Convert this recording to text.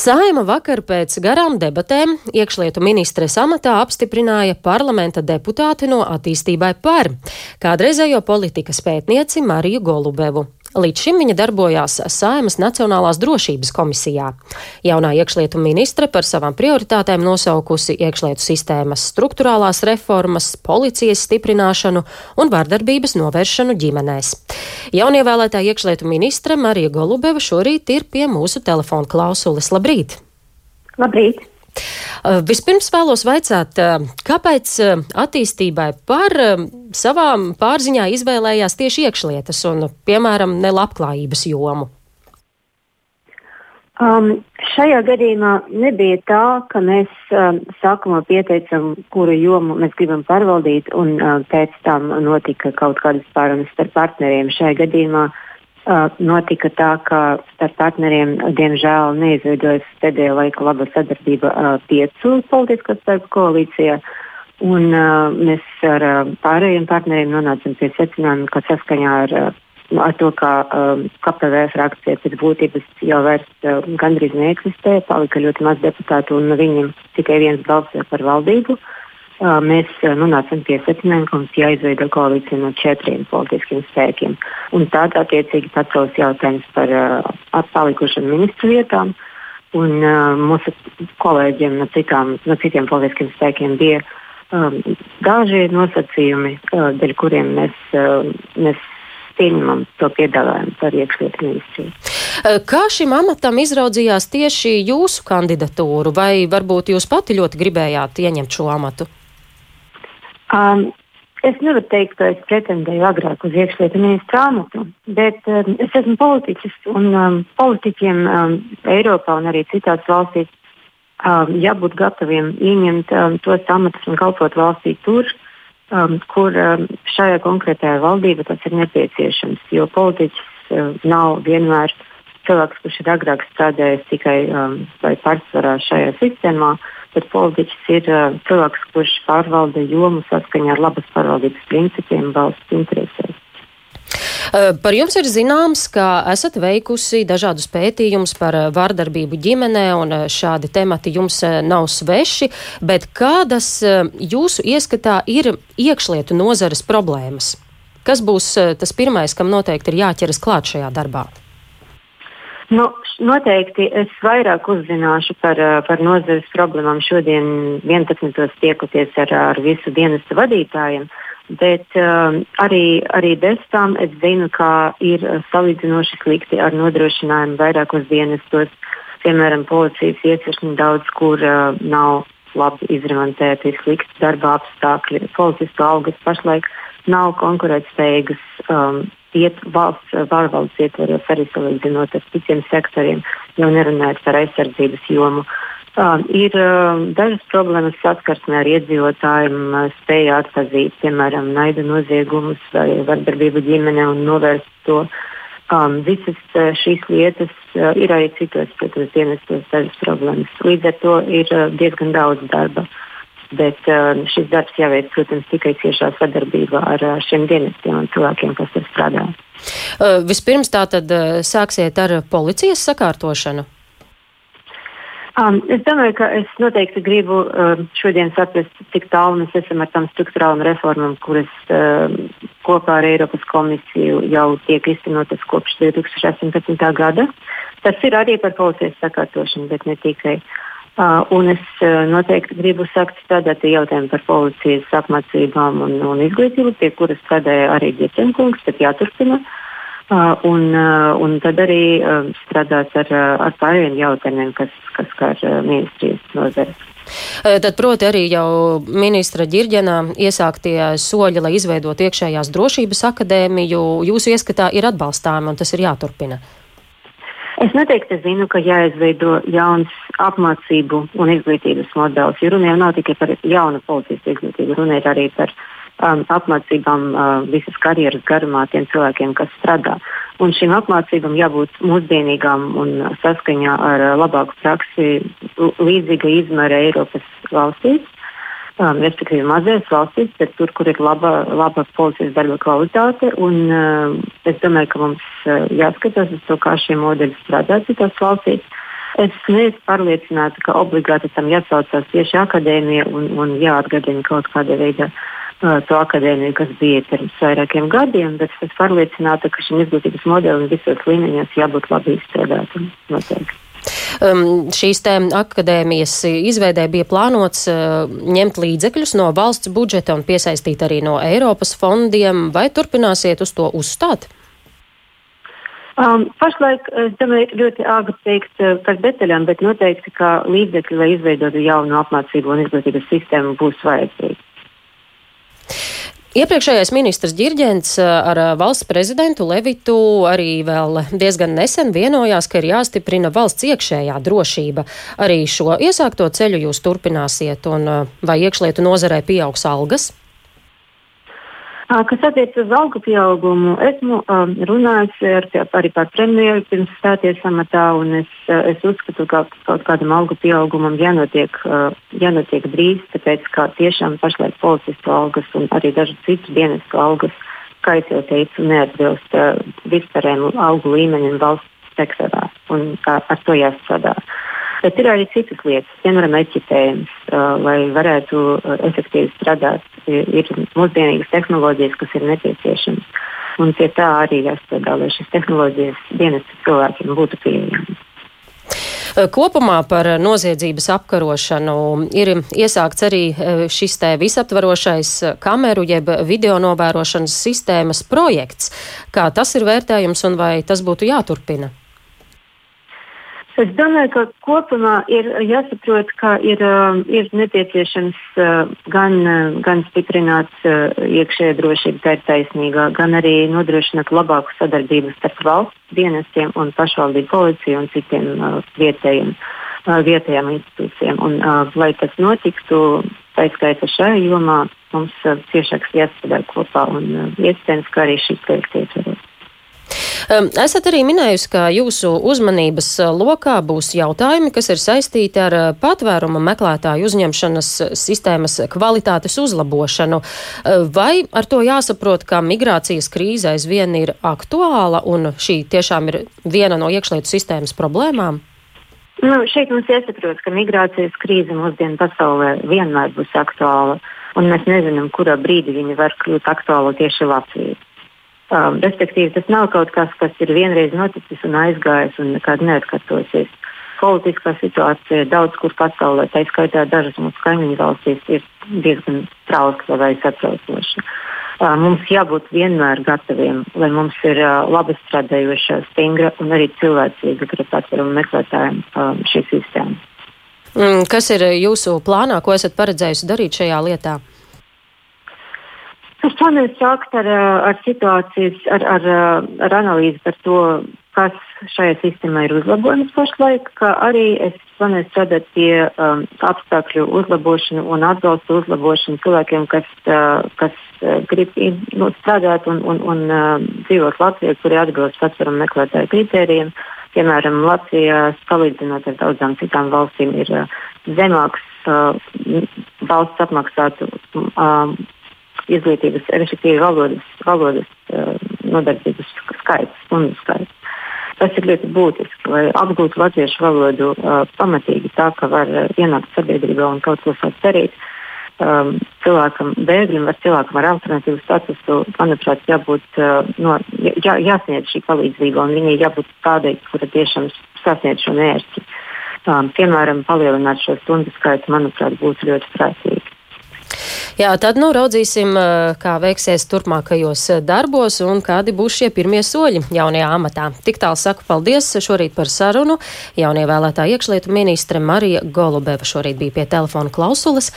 Saima vakar pēc garām debatēm iekšlietu ministres amatā apstiprināja parlamenta deputāti no attīstībai par kādreizējo politikas pētnieci Mariju Golubevu. Līdz šim viņa darbojās Saimas Nacionālās drošības komisijā. Jaunā iekšlietu ministre par savām prioritātēm nosaukusi iekšlietu sistēmas struktūrālās reformas, policijas stiprināšanu un vārdarbības novēršanu ģimenēs. Jaunievēlētā iekšlietu ministre Marija Golubeva šorīt ir pie mūsu telefona klausules. Labrīt! Labrīt! Uh, vispirms vēlos vaicāt, uh, kāpēc uh, attīstībai par savām pārziņā izvēlējās tieši iekšlietas un, piemēram, ne labklājības jomu? Um, šajā gadījumā nebija tā, ka mēs um, sākumā pieteicam, kuru jomu mēs gribam pārvaldīt, un uh, pēc tam notika kaut kādas pārunas starp partneriem. Šajā gadījumā uh, notika tā, ka starp partneriem diemžēl neizveidojas pēdējā laika laba sadarbība piecu politisko spēku koalīcijā. Un, uh, mēs ar uh, pārējiem partneriem nonācām pie secinājuma, ka saskaņā ar, ar to, ka uh, KPV frakcija pēc būtības jau vairs uh, gandrīz neeksistē, palika ļoti maz deputātu un viņiem tikai viens balsoja par valdību. Uh, mēs nonācām pie secinājuma, ka mums jāizveido koalīcija no četriem politiskiem spēkiem. Un tad, attiecīgi, pacels jautājums par uh, palikušām ministru vietām. Un uh, mūsu kolēģiem no, citām, no citiem politiskiem spēkiem bija um, daži nosacījumi, uh, dēļ kuriem mēs, uh, mēs pieņemam to piedāvājumu par iekšlietu ministriju. Kā šim amatam izraudzījās tieši jūsu kandidatūru, vai varbūt jūs pati ļoti gribējāt ieņemt šo amatu? Um, es nevaru teikt, ka es pretendēju agrāk uz iekšlietu ministru amatu, bet um, es esmu politiķis un um, politiķiem um, Eiropā un arī citās valstīs um, jābūt gataviem ieņemt um, tos amatus un kalpot valstī tur, um, kur um, šajā konkrētajā valdībā tas ir nepieciešams. Jo politiķis um, nav vienmēr cilvēks, kurš ir agrāk strādājis tikai um, vai pārsvarā šajā sistēmā. Uh, bet politiķis ir uh, cilvēks, kurš pārvalda jomu saskaņā ar labas pārvaldības principiem valsts interesēs. Par jums ir zināms, ka esat veikusi dažādus pētījumus par vārdarbību ģimenē, un šādi temati jums nav sveši, bet kādas jūsu ieskatā ir iekšlietu nozares problēmas? Kas būs tas pirmais, kam noteikti ir jāķeras klāt šajā darbā? Nu, noteikti es vairāk uzzināšu par, eh, par nozares problēmām šodien 11. tiekoties ar, ar visu dienestu vadītājiem. Bet um, arī, arī bez tam es zinu, ka ir salīdzinoši slikti ar nodrošinājumu vairākos dienestos. Piemēram, policijas iecirkņi daudz kur uh, nav labi izremontēti, slikti darba apstākļi. Policistu algas pašlaik nav konkurētspējīgas. Um, iet valsts pārvaldes ietvaros arī salīdzinot ar citiem sektoriem, jau nerunājot par aizsardzības jomu. Uh, ir uh, dažas problēmas saskarsmē ar iedzīvotājiem, uh, spēja atzīt, piemēram, naida noziegumus vai vardarbību ģimenē un novērst to. Um, visas uh, šīs lietas uh, ir arī citos, protams, dienestos dažas problēmas. Līdz ar to ir uh, diezgan daudz darba. Uh, Bet uh, šis darbs jāveic, protams, tikai ciešā sadarbībā ar uh, šiem dienestiem un cilvēkiem, kas tur strādā. Uh, vispirms tā tad uh, sāksiet ar policijas sakārtošanu. Um, es domāju, ka es noteikti gribu uh, šodien saprast, cik tālu mēs esam ar tām struktūrālām reformām, kuras uh, kopā ar Eiropas komisiju jau tiek iztenotas kopš 2018. gada. Tas ir arī par policijas sakārtošanu, bet ne tikai. Uh, Uh, un es uh, noteikti gribu sākt strādāt pie jautājuma par policijas apmācībām un, un izglītību, pie kuras strādāja arī Dietenkungs, tad jāturpina. Uh, un, uh, un tad arī uh, strādāt ar, uh, ar pārējiem jautājumiem, kas, kas kā ar ministrijas nozari. Tad, proti, arī jau ministra ģirģena iesāktie soļi, lai izveidotu iekšējās drošības akadēmiju, jūsu ieskatā ir atbalstāmi un tas ir jāturpina. Es noteikti zinu, ka jāizveido jauns apmācību un izglītības modelis. Jo runa jau nav tikai par jaunu policijas izglītību, runa ir arī par um, apmācībām uh, visas karjeras garumā tiem cilvēkiem, kas strādā. Un šīm apmācībām jābūt mūsdienīgām un saskaņā ar uh, labāku praksi līdzīga izmēra Eiropas valstīs um, respektīvi mazās valstīs, bet tur, kur ir laba, laba policijas darba kvalitāte. Un, uh, es domāju, ka mums uh, jāskatās uz to, kā šie modeļi strādā citās valstīs. Es neesmu pārliecināta, ka obligāti tam jāsaucās tieši akadēmija un, un jāatgādina kaut kāda veida uh, to akadēmiju, kas bija pirms vairākiem gadiem, bet es esmu pārliecināta, ka šim izglītības modelim visos līmeņos jābūt labi izstrādātam. Noteikti. Um, šīs akadēmijas izveidē bija plānots uh, ņemt līdzekļus no valsts budžeta un piesaistīt arī no Eiropas fondiem. Vai turpināsiet uz to uzstāt? Um, pašlaik es domāju, ļoti āgri teikt uh, par detaļām, bet noteikti, ka līdzekļi, lai izveidotu jaunu apmācību un izglītības sistēmu, būs vajadzīgi. Iepriekšējais ministrs Girģents eh, ar eh, valsts prezidentu Levitu arī vēl diezgan nesen vienojās, ka ir jāstiprina valsts iekšējā drošība. Arī šo iesākto ceļu jūs turpināsiet, un eh, vai iekšlietu nozarē pieaugs algas? Kas attiecas uz algu pieaugumu, esmu um, runājusi ar, arī par premjeru pirms stāties amatā, un es, es uzskatu, ka kaut kādam algu pieaugumam jānotiek, uh, jānotiek drīz, tāpēc ka tiešām pašlaik policistu algas un arī dažu citu dienestu algas, kā jau teicu, neatbilst uh, vispārējiem algu līmeņiem valsts sektorā, un uh, ar to jāstrādā. Uh, Bet ir arī citas lietas, piemēram, eķipējums, lai varētu efektīvi strādāt. Ir mūsdienīgas tehnoloģijas, kas ir nepieciešamas. Un pie tā arī jāstrādā, lai šīs tehnoloģijas dienas cilvēkiem būtu pieejamas. Kopumā par noziedzības apkarošanu ir iesākts arī šis te visaptvarošais kameru jeb video novērošanas sistēmas projekts. Kā tas ir vērtējums un vai tas būtu jāturpina? Es domāju, ka kopumā ir jāsaprot, ka ir, um, ir nepieciešams uh, gan, uh, gan stiprināt uh, iekšējā drošība, tā ir taisnīgā, gan arī nodrošināt labāku sadarbību starp valsts dienestiem un pašvaldību policiju un citiem vietējiem, vietējām institūcijām. Un, lai tas notiktu, tā skaita šajā jomā, mums ciešāk jāstrādā kopā un iespējams, ka arī šīs projekts ietveros. Esat arī minējusi, ka jūsu uzmanības lokā būs jautājumi, kas ir saistīti ar patvēruma meklētāju uzņemšanas sistēmas kvalitātes uzlabošanu. Vai ar to jāsaprot, ka migrācijas krīze aizvien ir aktuāla un šī tiešām ir viena no iekšlietu sistēmas problēmām? Nu, šeit mums jāsaprot, ka migrācijas krīze mūsdienu pasaulē vienmēr būs aktuāla, un mēs nezinām, kurā brīdī viņa var kļūt aktuāla tieši Latvijai. Um, respektīvi, tas nav kaut kas, kas ir vienreiz noticis un aizgājis un nekad neatkārtosies. Politiskā situācija daudz kur pasaulē, tā skaitā dažas mūsu kaimiņu valstīs, ir diezgan trauska vai satraucoša. Uh, mums jābūt vienmēr gataviem, lai mums ir uh, labi strādājoša, stingra un arī cilvēcīga pret patvērumu meklētājiem uh, šī sistēma. Mm, kas ir jūsu plānā, ko esat paredzējusi darīt šajā lietā? Es plānoju sākt ar, ar situācijas, ar, ar, ar analīzi par to, kas šajā sistēmā ir uzlabojums pašlaik, kā arī es plānoju strādāt pie um, apstākļu uzlabošanu un atbalstu uzlabošanu cilvēkiem, kas, uh, kas uh, grib nu, strādāt un, un, un uh, dzīvot Latvijā, kuri atbilst patvērumu meklētāju kritērijiem. Piemēram, Latvijā, salīdzinot ar daudzām citām valstīm, ir uh, zemāks uh, valsts apmaksātu. Um, izglītības, respektīvi valodas, valodas uh, nodarbības skaits, stundu skaits. Tas ir ļoti būtiski, lai apgūtu latviešu valodu uh, pamatīgi tā, ka var uh, ienākt sabiedrībā un kaut ko sākt darīt. Um, cilvēkam, bēgļam, vai cilvēkam ar alternatīvu statusu, manuprāt, jābūt, uh, no, jā, jāsniedz šī palīdzība, un viņai jābūt tādai, kura tiešām sasniedz šo mērķi. Um, piemēram, palielināt šo stundu skaitu, manuprāt, būtu ļoti prātīgi. Jā, tad nu raudzīsim, kā veiksies turpmākajos darbos un kādi būs šie pirmie soļi jaunajā amatā. Tik tālu saku paldies šorīt par sarunu. Jaunievēlētā iekšlietu ministre Marija Golubeva šorīt bija pie telefona klausulas.